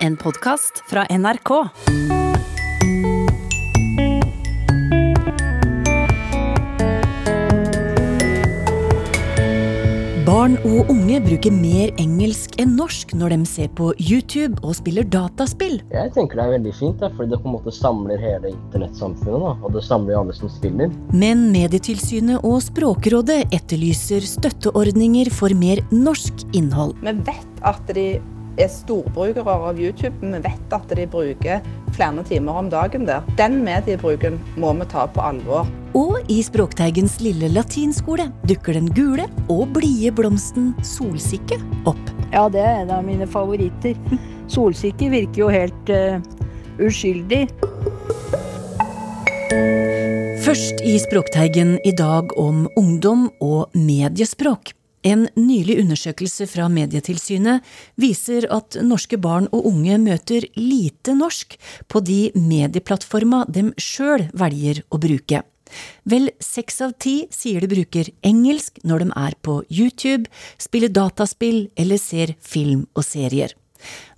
En podkast fra NRK. Barn og unge bruker mer engelsk enn norsk når de ser på YouTube og spiller dataspill. Jeg tenker det er veldig fint, da, fordi det på en måte samler hele internettsamfunnet. Da, og det samler alle som spiller. Men Medietilsynet og Språkrådet etterlyser støtteordninger for mer norsk innhold. Vi vet at de er storbrukere av YouTube. Vi vet at de bruker flere timer om dagen der. Den mediebruken må vi ta på alvor. Og i Språkteigens lille latinskole dukker den gule og blide blomsten solsikke opp. Ja, det er en av mine favoritter. Solsikke virker jo helt uh, uskyldig. Først i Språkteigen i dag om ungdom og mediespråk. En nylig undersøkelse fra Medietilsynet viser at norske barn og unge møter lite norsk på de medieplattforma de sjøl velger å bruke. Vel seks av ti sier de bruker engelsk når de er på YouTube, spiller dataspill eller ser film og serier.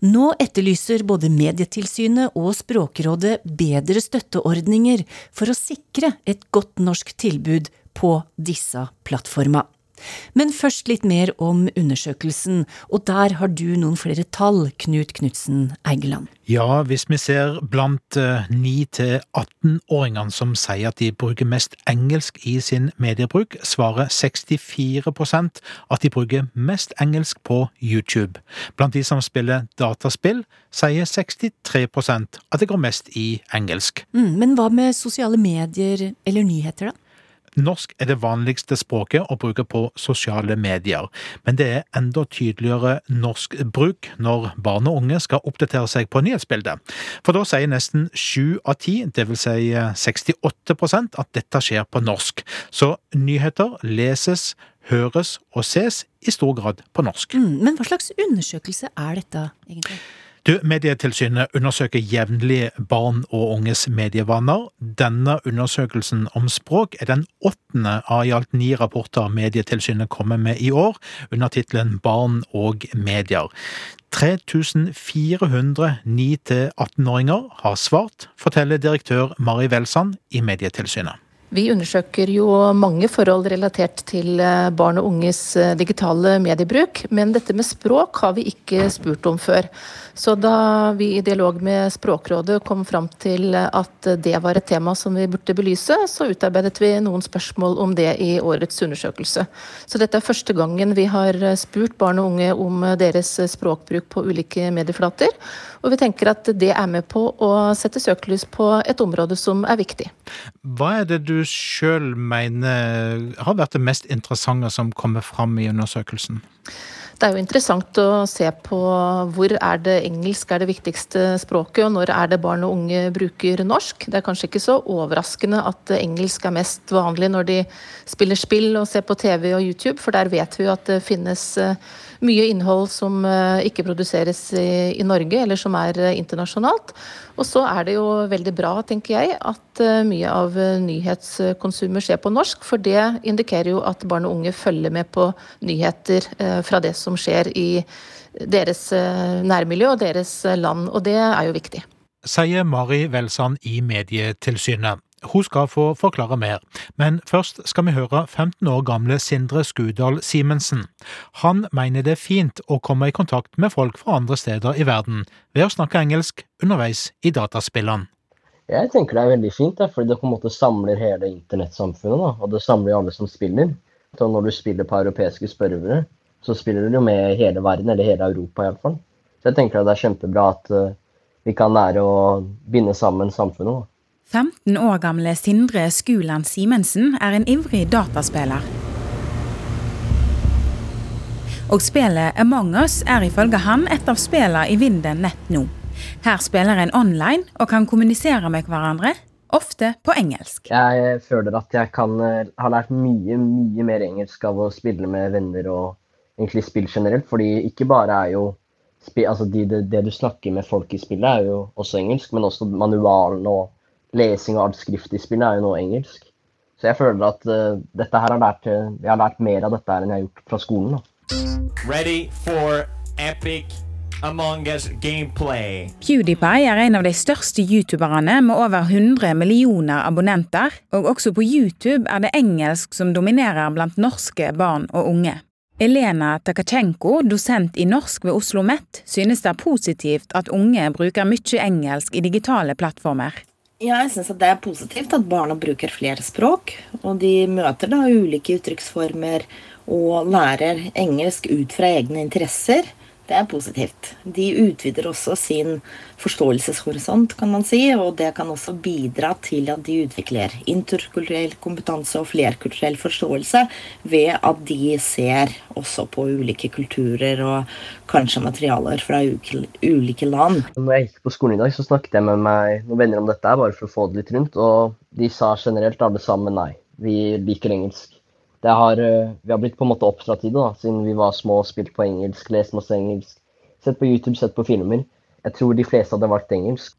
Nå etterlyser både Medietilsynet og Språkrådet bedre støtteordninger for å sikre et godt norsk tilbud på disse plattforma. Men først litt mer om undersøkelsen, og der har du noen flere tall, Knut Knutsen Eigeland. Ja, hvis vi ser blant 9-18-åringene som sier at de bruker mest engelsk i sin mediebruk, svarer 64% at de bruker mest engelsk på YouTube. Blant de som spiller dataspill, sier 63% at det går mest i engelsk. Mm, men hva med sosiale medier eller nyheter, da? Norsk er det vanligste språket å bruke på sosiale medier, men det er enda tydeligere norskbruk når barn og unge skal oppdatere seg på nyhetsbildet. For da sier nesten sju av ti, dvs. Si 68% at dette skjer på norsk. Så nyheter leses, høres og ses i stor grad på norsk. Mm, men hva slags undersøkelse er dette, egentlig? Du, Medietilsynet undersøker jevnlig barn og unges medievaner. Denne undersøkelsen om språk er den åttende av i alt ni rapporter Medietilsynet kommer med i år, under tittelen Barn og medier. 3400 9-18-åringer har svart, forteller direktør Mari Welsand i Medietilsynet. Vi undersøker jo mange forhold relatert til eh, barn og unges eh, digitale mediebruk, men dette med språk har vi ikke spurt om før. Så da vi i dialog med Språkrådet kom fram til at det var et tema som vi burde belyse, så utarbeidet vi noen spørsmål om det i årets undersøkelse. Så dette er første gangen vi har spurt barn og unge om deres språkbruk på ulike medieflater. Og vi tenker at det er med på å sette søkelys på et område som er viktig. Hva er det du sjøl mener har vært det mest interessante som kommer fram i undersøkelsen? Det er jo interessant å se på hvor er det engelsk er det viktigste språket, og når er det barn og unge bruker norsk. Det er kanskje ikke så overraskende at engelsk er mest vanlig når de spiller spill og ser på TV og YouTube, for der vet vi jo at det finnes eh, mye innhold som eh, ikke produseres i Norge, eller som er eh, internasjonalt. Og så er det jo veldig bra, tenker jeg, at mye av nyhetskonsumet skjer på norsk, for det indikerer jo at barn og unge følger med på nyheter fra det som skjer i deres eh, nærmiljø og deres eh, land, og det er jo viktig. Sier Mari Welsand i Medietilsynet. Hun skal få forklare mer, men først skal vi høre 15 år gamle Sindre Skudal Simensen. Han mener det er fint å komme i kontakt med folk fra andre steder i verden ved å snakke engelsk underveis i dataspillene. Jeg tenker det er veldig fint, fordi det på en måte samler hele internettsamfunnet. Og det samler alle som spiller. Så når du spiller på europeiske spørrere, så spiller du jo med hele verden, eller hele Europa iallfall. Så jeg tenker det er kjempebra at uh, vi kan lære å binde sammen samfunnet. Da. 15 år gamle Sindre Skuland Simensen er en ivrig dataspiller. Og spillet Among us er ifølge han et av spillene i vinden nett nå. Her spiller en online og kan kommunisere med hverandre, ofte på engelsk. Jeg føler at jeg kan uh, ha lært mye, mye mer engelsk av å spille med venner og egentlig spill generelt. Fordi ikke bare er jo altså de, det, det, du snakker med folk i spillet, er jo også engelsk, men også manualen og lesing og alt skrift i spillet er jo nå engelsk. Så jeg føler at uh, dette her har lært, uh, jeg har lært mer av dette her enn jeg har gjort fra skolen. Da. Ready for epic Among Us gameplay. PewDiePie er en av de største youtuberne med over 100 millioner abonnenter, og også på YouTube er det engelsk som dominerer blant norske barn og unge. Elena Takachenko, dosent i norsk ved Oslo OsloMet, synes det er positivt at unge bruker mye engelsk i digitale plattformer. Jeg syns det er positivt at barna bruker flere språk. Og de møter da ulike uttrykksformer og lærer engelsk ut fra egne interesser. Det er positivt. De utvider også sin forståelseshorisont, kan man si, og det kan også bidra til at de utvikler interkulturell kompetanse og flerkulturell forståelse ved at de ser også på ulike kulturer og kanskje materialer fra ulike land. Når jeg gikk på skolen i dag, så snakket jeg med meg noen venner om dette bare for å få det litt rundt, og de sa generelt alle sammen nei. Vi liker engelsk har, eh, vi har blitt på en måte oppdratt i det, da, siden vi var små og spilt på engelsk, lest masse engelsk. Sett på YouTube, sett på filmer. Jeg tror de fleste hadde valgt engelsk.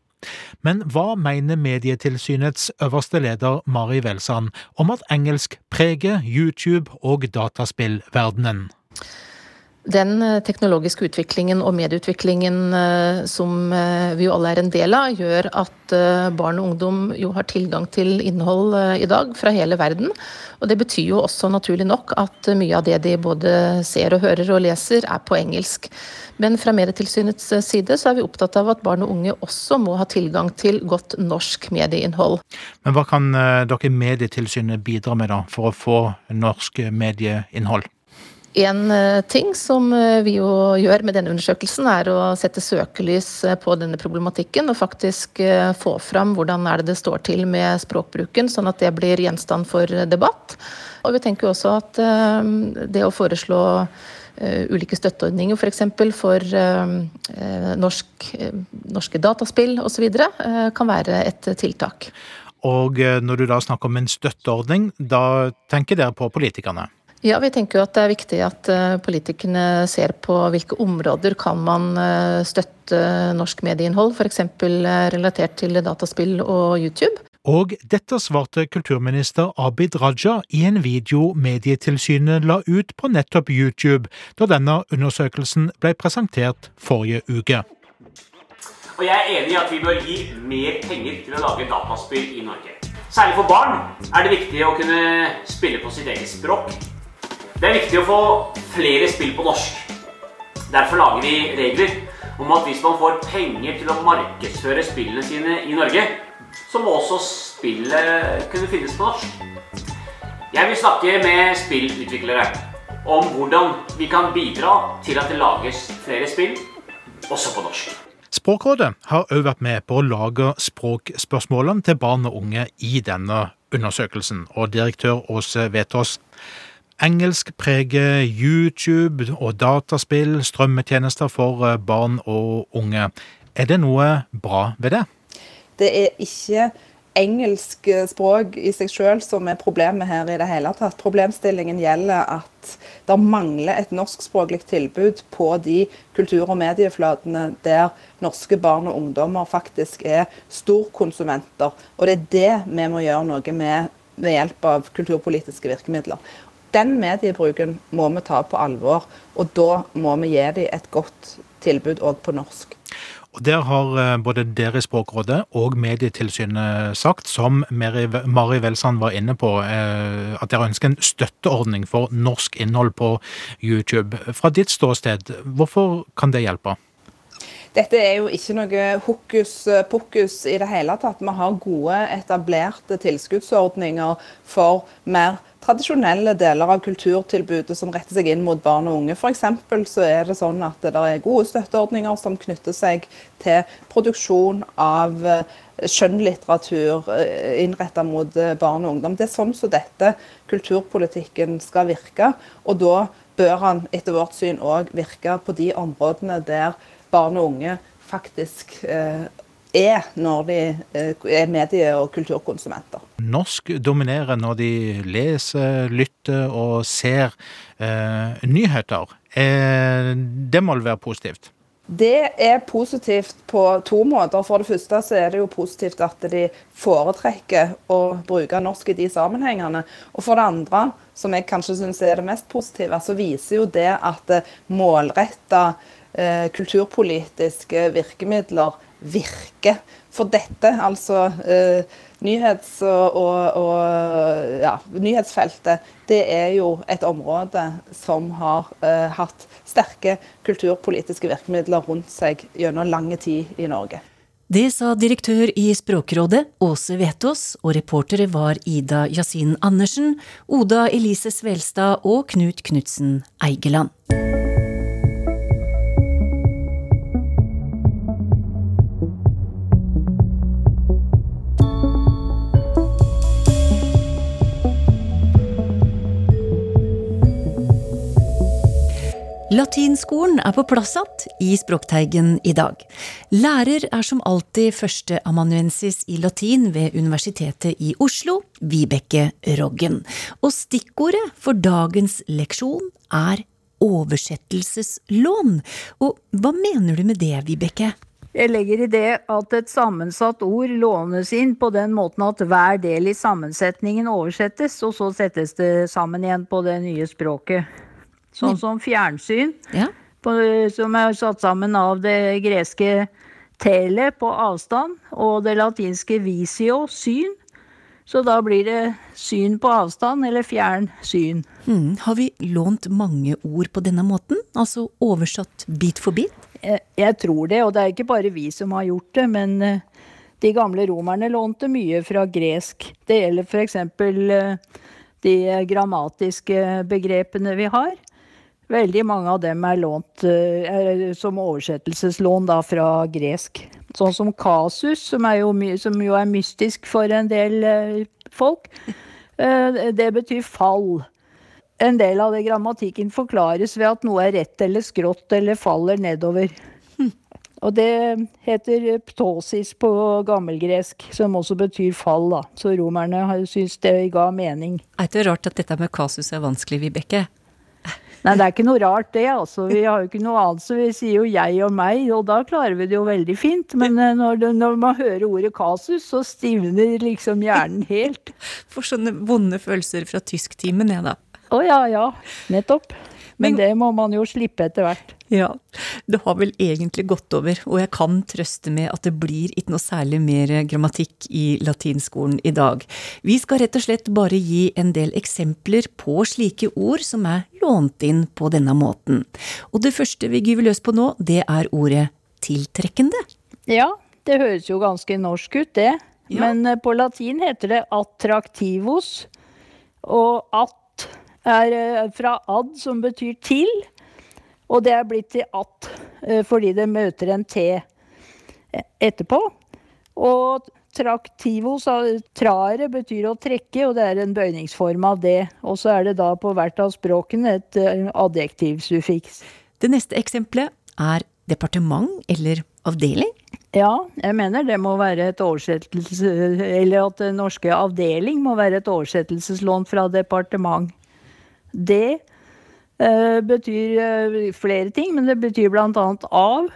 Men hva mener Medietilsynets øverste leder Mari Welsand om at engelsk preger YouTube og dataspillverdenen? Den eh, teknologiske utviklingen og medieutviklingen eh, som eh, vi jo alle er en del av, gjør at barn og ungdom jo har tilgang til innhold i dag fra hele verden. Og det betyr jo også naturlig nok at mye av det de både ser og hører og leser, er på engelsk. Men fra Medietilsynets side så er vi opptatt av at barn og unge også må ha tilgang til godt norsk medieinnhold. Men hva kan dere Medietilsynet bidra med da, for å få norsk medieinnhold? En eh, ting som eh, vi jo gjør med denne undersøkelsen, er å sette søkelys eh, på denne problematikken og faktisk få fram hvordan er det det står til med språkbruken, sånn at det blir gjenstand for debatt. Og vi tenker også at det å foreslå ulike støtteordninger f.eks. For, for norsk, norske dataspill osv. kan være et tiltak. Og når du da snakker om en støtteordning, da tenker dere på politikerne? Ja, vi tenker jo at det er viktig at eh, politikerne ser på hvilke områder kan man eh, støtte norsk medieinnhold, f.eks. Eh, relatert til dataspill og YouTube. Og dette svarte kulturminister Abid Raja i en video Medietilsynet la ut på nettopp YouTube da denne undersøkelsen ble presentert forrige uke. Og jeg er enig i at vi bør gi mer penger til å lage dataspill i Norge. Særlig for barn er det viktig å kunne spille på sitt eget språk det er viktig å få flere spill på norsk. Derfor lager vi regler om at hvis man får penger til å markedsføre spillene sine i Norge, så må også spillet kunne finnes på norsk. Jeg vil snakke med spillutviklere om hvordan vi kan bidra til at det lages flere spill, også på norsk. Språkrådet har òg vært med på å lage språkspørsmålene til barn og unge i denne undersøkelsen, og direktør Åse Vetås Engelsk preger YouTube og dataspill, strømmetjenester for eh, barn og unge. Er det noe bra ved det? Det er ikke engelsk språk i seg selv som er problemet her i det hele tatt. Problemstillingen gjelder at det mangler et norskspråklig tilbud på de kultur- og medieflatene der norske barn og ungdommer faktisk er storkonsumenter. Og det er det vi må gjøre noe med ved hjelp av kulturpolitiske virkemidler den mediebruken må vi ta på alvor. Og da må vi gi dem et godt tilbud òg på norsk. Og Der har eh, både dere i Språkrådet og Medietilsynet sagt, som Mari Welsand var inne på, eh, at dere ønsker en støtteordning for norsk innhold på YouTube. Fra ditt ståsted, hvorfor kan det hjelpe? Dette er jo ikke noe hokus pokus i det hele tatt. Vi har gode, etablerte tilskuddsordninger for mer tradisjonelle deler av kulturtilbudet som retter seg inn mot barn og unge. F.eks. så er det sånn at det er gode støtteordninger som knytter seg til produksjon av eh, skjønnlitteratur innretta innrettet mot eh, barn og ungdom. Det er sånn som dette kulturpolitikken skal virke. Og da bør han etter vårt syn òg virke på de områdene der barn og unge faktisk eh, er når de eh, er medie- og kulturkonsumenter. Norsk dominerer når de leser, lytter og ser eh, nyheter. Eh, det må vel være positivt? Det er positivt på to måter. For det første så er det jo positivt at de foretrekker å bruke norsk i de sammenhengene. Og for det andre, som jeg kanskje syns er det mest positive, så viser jo det at målretta eh, kulturpolitiske virkemidler virker. For dette, altså eh, nyhets- og, og, ja, nyhetsfeltet, det er jo et område som har eh, hatt sterke kulturpolitiske virkemidler rundt seg gjennom lang tid i Norge. Det sa direktør i Språkrådet, Åse Vetås, og reportere var Ida Yasin Andersen, Oda Elise Svelstad og Knut Knutsen Eigeland. Latinskolen er på plass igjen i Språkteigen i dag. Lærer er som alltid førsteamanuensis i latin ved Universitetet i Oslo, Vibeke Roggen. Og stikkordet for dagens leksjon er oversettelseslån. Og hva mener du med det, Vibeke? Jeg legger i det at et sammensatt ord lånes inn på den måten at hver del i sammensetningen oversettes, og så settes det sammen igjen på det nye språket. Sånn som fjernsyn, Ja. på, som er satt sammen av det greske tele på avstand og det latinske visio, syn. Så da blir det syn på avstand eller fjern syn. Mm. har vi lånt mange ord på denne måten? Altså oversatt bit for bit? Jeg, jeg tror det, og det er ikke bare vi som har gjort det, men eh, de gamle romerne lånte mye fra gresk. Det gjelder f.eks. de grammatiske begrepene vi har. Veldig mange av dem er lånt eh, er, som oversettelseslån da fra gresk. Sånn som kasus, som, jo, som jo er mystisk for en del eh, folk. Eh, det betyr fall. En del av det grammatikken forklares ved at noe er rett eller skrått eller faller nedover. Og det heter ptosis på gammelgresk, som også betyr fall, da. Så romerne syns det ga mening. Er det rart at dette med kasus er vanskelig, Vibeke? Nei, det er ikke noe rart det, altså. Vi har jo ikke noe annet, så vi sier jo jeg og meg, og da klarer vi det jo veldig fint. Men eh, når, det, når man hører ordet kasus, så stivner liksom hjernen helt. Får sånne vonde følelser fra tysktimen, jeg, da. Å ja, ja, nettopp. Men- Men det må man jo slippe etter hvert. Ja, det har vel egentlig gått over, og jeg kan trøste med at det blir ikke noe særlig mer grammatikk i latinskolen i dag. Vi skal rett og slett bare gi en del eksempler på slike ord som er lånt inn på denne måten. Og det første vi gyver løs på nå, det er ordet tiltrekkende. Ja, det høres jo ganske norsk ut, det. Ja. Men eh, på latin heter det attraktivos. Og at er eh, fra ad, som betyr til. Og det er blitt til at eh, fordi det møter en t eh, etterpå. Og traktivo, sa traere, betyr å trekke, og det er en bøyningsform av det. Og så er det da på hvert av språkene et adjektivsuffiks. Det neste eksempelet er departement eller avdeling. Ja, jeg mener det må være et oversettelse Eller at norske avdeling må være et oversettelseslån fra departement. Det eh, betyr eh, flere ting, men det betyr bl.a. av.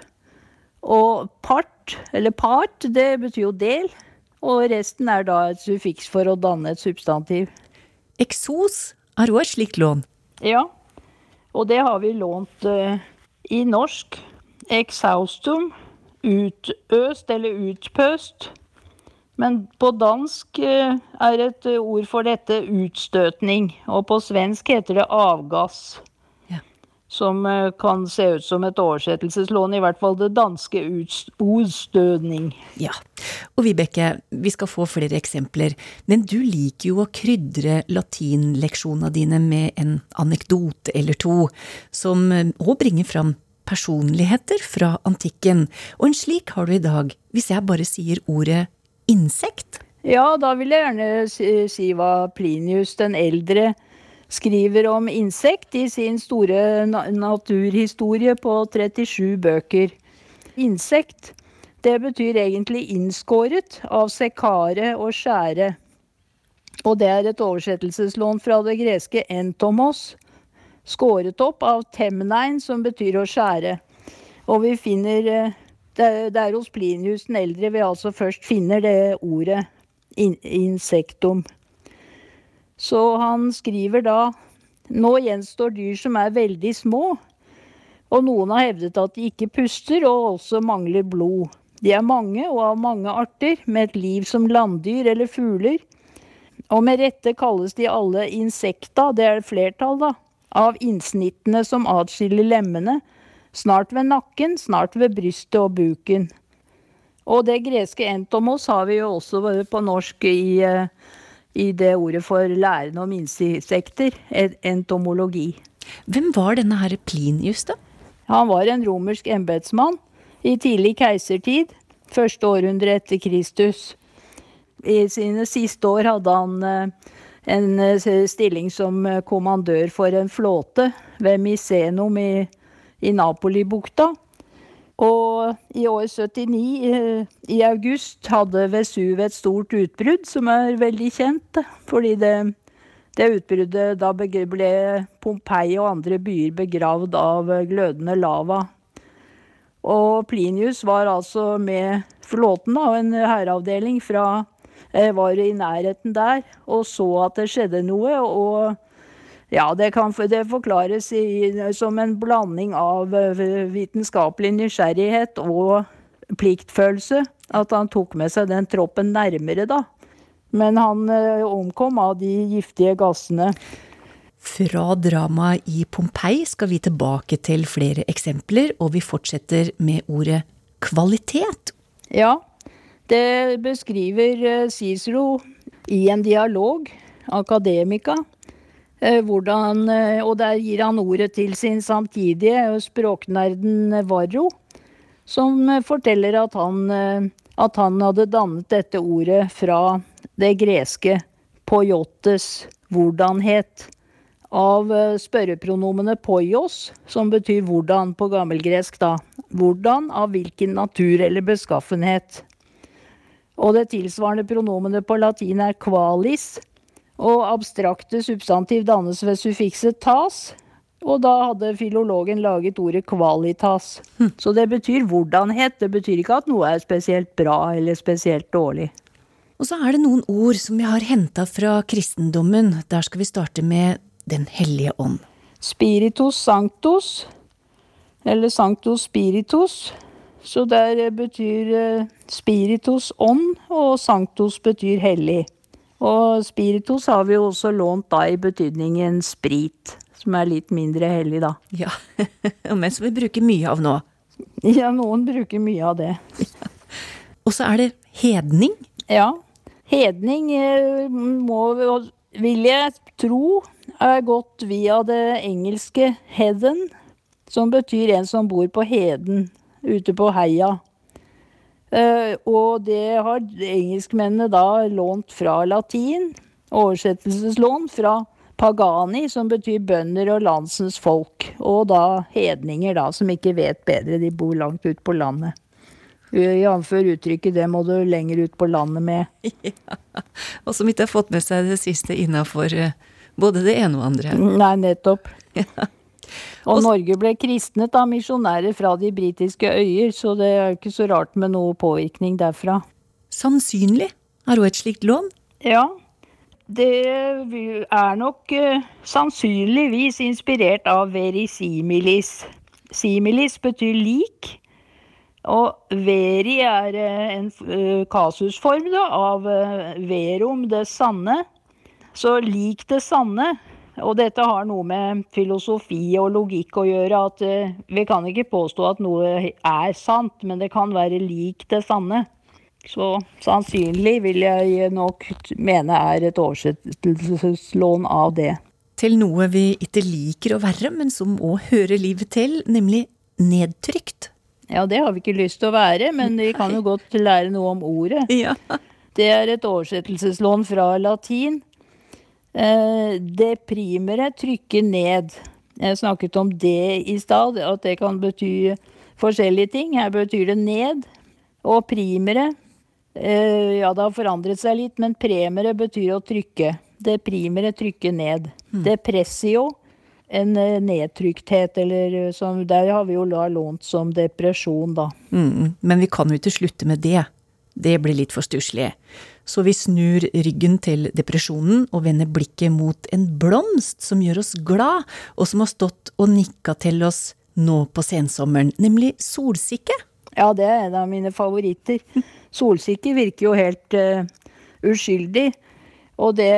Og part, eller part, det betyr jo del. Og resten er da et suffiks for å danne et substantiv. Eksos er òg et slikt lån. Ja, og det har vi lånt uh, i norsk. Exhaustum, utøst eller utpøst. Men på dansk eh, er et eh, ord for dette utstøtning, og på svensk heter det avgass. Ja. Som eh, kan se ut som et oversettelseslån, i hvert fall det danske uts- utstødning. Ja. Og Vibeke, vi skal få flere eksempler, men du liker jo å krydre latinleksjonene dine med en anekdote eller to, som òg bringer fram personligheter fra antikken. Og en slik har du i dag, hvis jeg bare sier ordet insekt. Ja, da vil jeg gjerne si, hva Plinius den eldre skriver om insekt i sin store naturhistorie på 37 bøker. Insekt, det betyr egentlig innskåret av sekare og skjære. Og det er et oversettelseslån fra det greske entomos, skåret opp av temnein, som betyr å skjære. Og vi finner eh, det det er hos Plinius den eldre vi altså først finner det ordet in, insektum. Så han skriver da Nå gjenstår dyr som er veldig små, Og noen har hevdet at de ikke puster og også mangler blod. De er mange og av mange arter, med et liv som landdyr eller fugler. Og med rette kalles de alle insekta, det er flertall, da, av innsnittene som atskiller lemmene, snart ved nakken, snart ved brystet og buken. Og det greske entomos har vi jo også på norsk i, eh, i det ordet for læren om insekter, entomologi. Hvem var denne herre Plinius, da? Han var en romersk embetsmann i tidlig keisertid, første århundre etter Kristus. I sine siste år hadde han eh, en eh, stilling som kommandør for en flåte ved Misenum i, i Napoli-bukta. Og i år 79, eh, i august, hadde Vesuv et stort utbrudd, som er veldig kjent. Fordi det, det utbruddet Da ble Pompeii og andre byer begravd av glødende lava. Og Plinius var altså med flåten, da, en hæravdeling fra eh, Var i nærheten der og så at det skjedde noe. og ja, det kan det forklares i, som en blanding av eh, vitenskapelig nysgjerrighet og pliktfølelse. At han tok med seg den troppen nærmere, da. Men han eh, omkom av de giftige gassene. Fra dramaet i Pompeii skal vi tilbake til flere eksempler, og vi fortsetter med ordet kvalitet. Ja, det beskriver eh, Cicero i en dialog, akademika, hvordan, eh, og der gir han ordet til sin samtidige, eh, språknerden Varro, som forteller at han, at han hadde dannet dette ordet fra det greske poiotes, hvordanhet, av spørrepronomene poios, som betyr hvordan på gammelgresk, da. Hvordan, av hvilken natur eller beskaffenhet. Og det tilsvarende pronomenet på latin er qualis, og abstrakte substantiv dannes ved suffikset tas. Og da hadde filologen laget ordet kvalitas. Hm. Så det betyr hvordanhet. Det betyr ikke at noe er spesielt bra eller spesielt dårlig. Og så er det noen ord som vi har henta fra kristendommen. Der skal vi starte med Den hellige ånd. Spiritus sanctus, eller sanctus spiritus. Så der betyr eh, spiritus ånd, og sanctus betyr hellig. Og spiritus har vi jo også lånt da i betydningen sprit, som er litt mindre hellig, da. Ja, men som vi bruker mye av nå. Ja, noen bruker mye av det. Og så er det hedning. Ja. Hedning eh, må, vil jeg tro, er gått via det engelske 'heaven', som betyr en som bor på heden, ute på heia. Uh, og det har engelskmennene da lånt fra latin. Oversettelseslån fra pagani, som betyr bønder og landsens folk. Og da hedninger, da, som ikke vet bedre. De bor langt ut på landet. Jf. uttrykket 'det må du lenger ut på landet med'. Ja, og som ikke har fått med seg det siste innafor eh, både det ene og andre. Nei, nettopp. Ja. Og Norge ble kristnet av misjonærer fra de britiske øyer, så det er ikke så rart med noe påvirkning derfra. Sannsynlig har hun et slikt lån? Ja. Det er nok uh, sannsynligvis inspirert av verisimilis. Similis betyr lik. Og veri er uh, en uh, kasusform da, av verum, det sanne. Så lik det sanne og dette har noe med filosofi og logikk å gjøre. At uh, vi kan ikke påstå at noe er sant, men det kan være lik det sanne. Så sannsynlig vil jeg nok mene er et oversettelseslån av det. Til noe vi ikke liker å være, men som òg hører livet til, nemlig nedtrykt. Ja, det har vi ikke lyst til å være, men vi kan jo godt lære noe om ordet. Ja. Det er et oversettelseslån fra latin. Eh, deprimere trykker ned. Jeg snakket om det i stad, at det kan bety forskjellige ting. Her betyr det ned. Og primere eh, Ja, det har forandret seg litt, men premere betyr å trykke. Deprimere trykker ned. Mm. Depressio en eh, nedtrykthet, eller som Der har vi jo lånt som depresjon, da. Mm, men vi kan jo ikke slutte med det. Det blir litt for stusslig. Så vi snur ryggen til depresjonen og vender blikket mot en blomst som gjør oss glad, og som har stått og nikka til oss nå på sensommeren, nemlig solsikke. Ja, det er en av mine favoritter. Solsikke virker jo helt uh, uskyldig. Og det,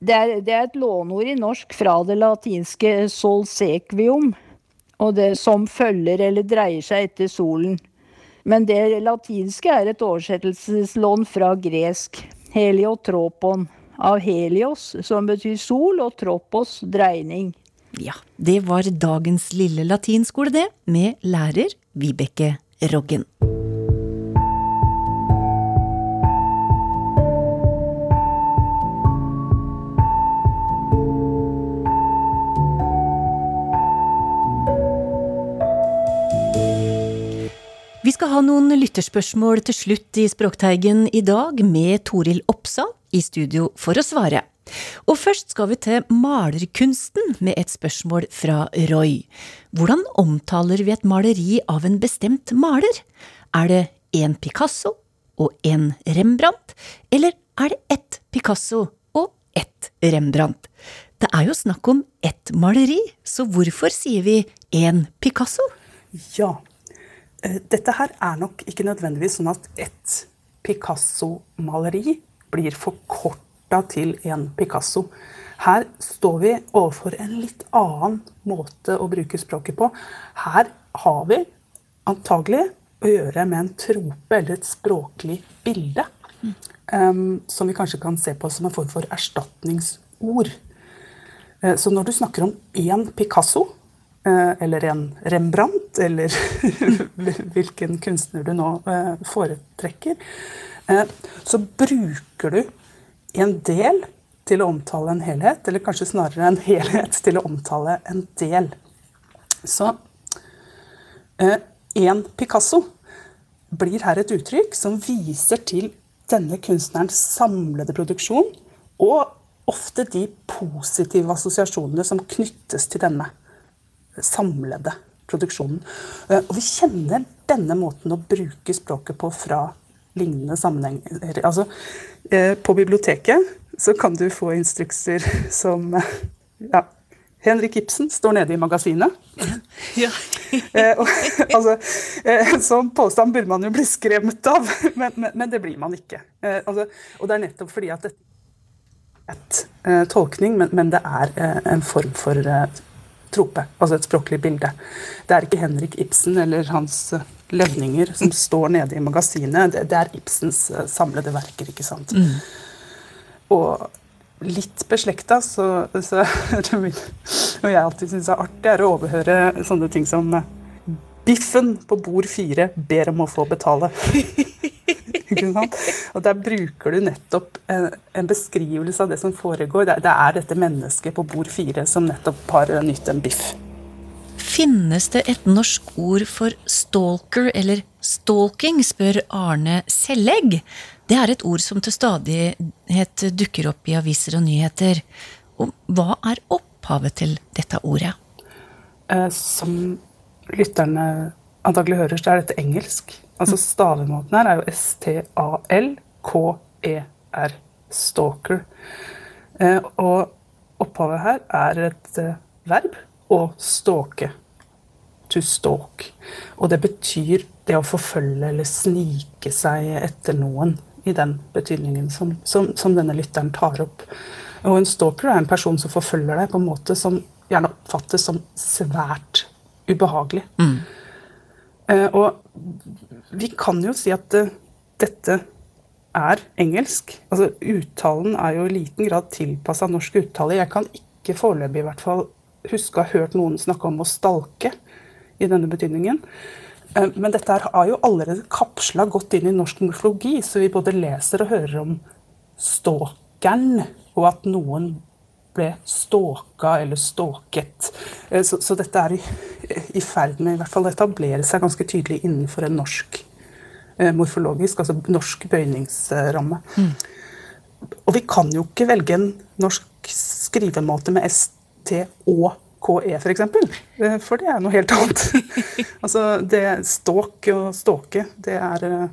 det, er, det, er, et låneord i norsk fra det latinske solsequium, og det som følger eller dreier seg etter solen. Men det latinske er et oversettelseslån fra gresk, heliotropon, av helios, som betyr sol, og tropos, dreining. Ja, det var dagens lille latinskole, det, med lærer Vibeke Roggen. Skal ha noen lytterspørsmål til slutt i Språkteigen i dag, med Toril Oppsal i studio for å svare. Og først skal vi til malerkunsten med et spørsmål fra Roy. Hvordan omtaler vi et maleri av en bestemt maler? Er det en Picasso og en Rembrandt, eller er det ett Picasso og ett Rembrandt? Det er jo snakk om ett maleri, så hvorfor sier vi en Picasso? Ja, dette her er nok ikke nødvendigvis sånn at et Picasso-maleri blir forkorta til en Picasso. Her står vi overfor en litt annen måte å bruke språket på. Her har vi antagelig å gjøre med en trope eller et språklig bilde. Um, som vi kanskje kan se på som en form for erstatningsord. Uh, så når du snakker om én Picasso, Eh, eller en Rembrandt, eller hvilken kunstner du nå eh, foretrekker, eh, så bruker du en del til å omtale en helhet, eller kanskje snarere en helhet til å omtale en del. Så en Picasso blir her et uttrykk som viser til denne kunstnerens samlede produksjon, og ofte de positive assosiasjonene som knyttes til denne samlede produksjonen. Eh, og vi kjenner denne måten å bruke språket på fra lignende sammenhenger. Altså, eh, på biblioteket så kan du få instrukser som ja, Henrik Ibsen står nede i magasinet. Ja. eh, og, altså, eh, sånn påstand burde man jo bli skremt av, men, men, men det blir man ikke. Eh, altså, og det er nettopp fordi at det er et eh, tolkning, men, men, det er en form for trope, altså et språklig bilde. Det er ikke Henrik Ibsen eller hans eh, lønninger som står nede i magasinet. Det, er Ibsens eh, samlede verker, ikke sant. Mm. Og litt beslekta, så, så Og jeg alltid syns er artig, er å overhøre sånne ting som eh, Biffen på bord fire ber om å få betale. Og Der bruker du nettopp en, beskrivelse av det som foregår. Det, det er dette mennesket på bord fire som nettopp har nytt en biff. Finnes det et norsk ord for stalker eller stalking, spør Arne Sellegg. Det er et ord som til stadighet dukker opp i aviser og nyheter. Og hva er opphavet til dette ordet? Eh, som lytterne antagelig hører, så er dette engelsk. Altså Stavemåten her er jo S-T-A-L-K-E-R. Stalker. Eh, og opphavet her er et eh, verb å stalke. To stalk. Og det betyr det å forfølge eller snike seg etter noen, i den betydningen som, som, som denne lytteren tar opp. Og en stalker er en person som forfølger deg på en måte som gjerne oppfattes som svært ubehagelig. Mm. Eh, og vi kan jo si at uh, dette er engelsk. Altså Uttalen er jo i liten grad tilpassa norsk uttale. Jeg kan ikke foreløpig i hvert fall huske å ha hørt noen snakke om å stalke i denne betydningen. Uh, men dette har jo allerede kapsla godt inn i norsk morfologi, så vi både leser og hører om stalkeren, og at noen ble stalka eller stalket. Eh, så, så, dette er i, i ferd med i hvert fall å etablere seg ganske tydelig innenfor en norsk eh, morfologisk, altså norsk bøyningsramme. Mm. Og vi kan jo ikke velge en norsk skrivemåte med ST og KE, f.eks. For, eksempel. Eh, for det er noe helt annet. altså, det Ståk og ståke, det er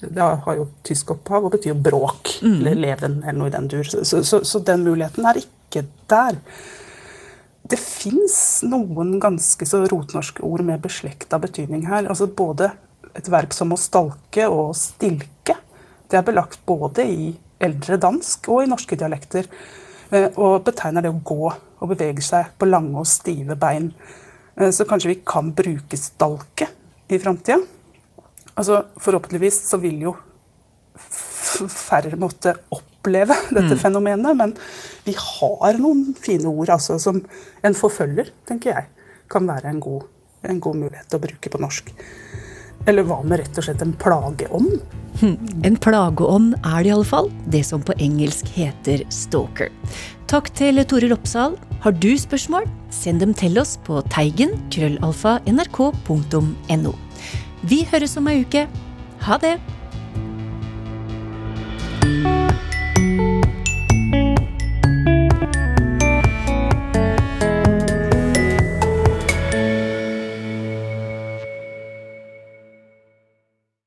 det har jo tysk opphav og betyr bråk mm. eller leven eller noe i den dur. Så, så, så, den muligheten er ikke der. Det fins noen ganske så rotnorske ord med beslekta betydning her. Altså både et verb som å stalke og stilke. Det er belagt både i eldre dansk og i norske dialekter. Eh, og betegner det å gå og bevege seg på lange og stive bein. Eh, så kanskje vi kan bruke stalke i framtida. Altså, forhåpentligvis så vil jo færre måtte oppleve dette mm. fenomenet. Men vi har noen fine ord altså, som en forfølger, tenker jeg, kan være en god, en god mulighet å bruke på norsk. Eller hva med rett og slett en plageånd? Hm, en plageånd er det iallfall, det som på engelsk heter stalker. Takk til Tore Loppsahl. Har du spørsmål, send dem til oss på teigen krøllalfa nrk.no. Vi høres om ei uke. Ha det!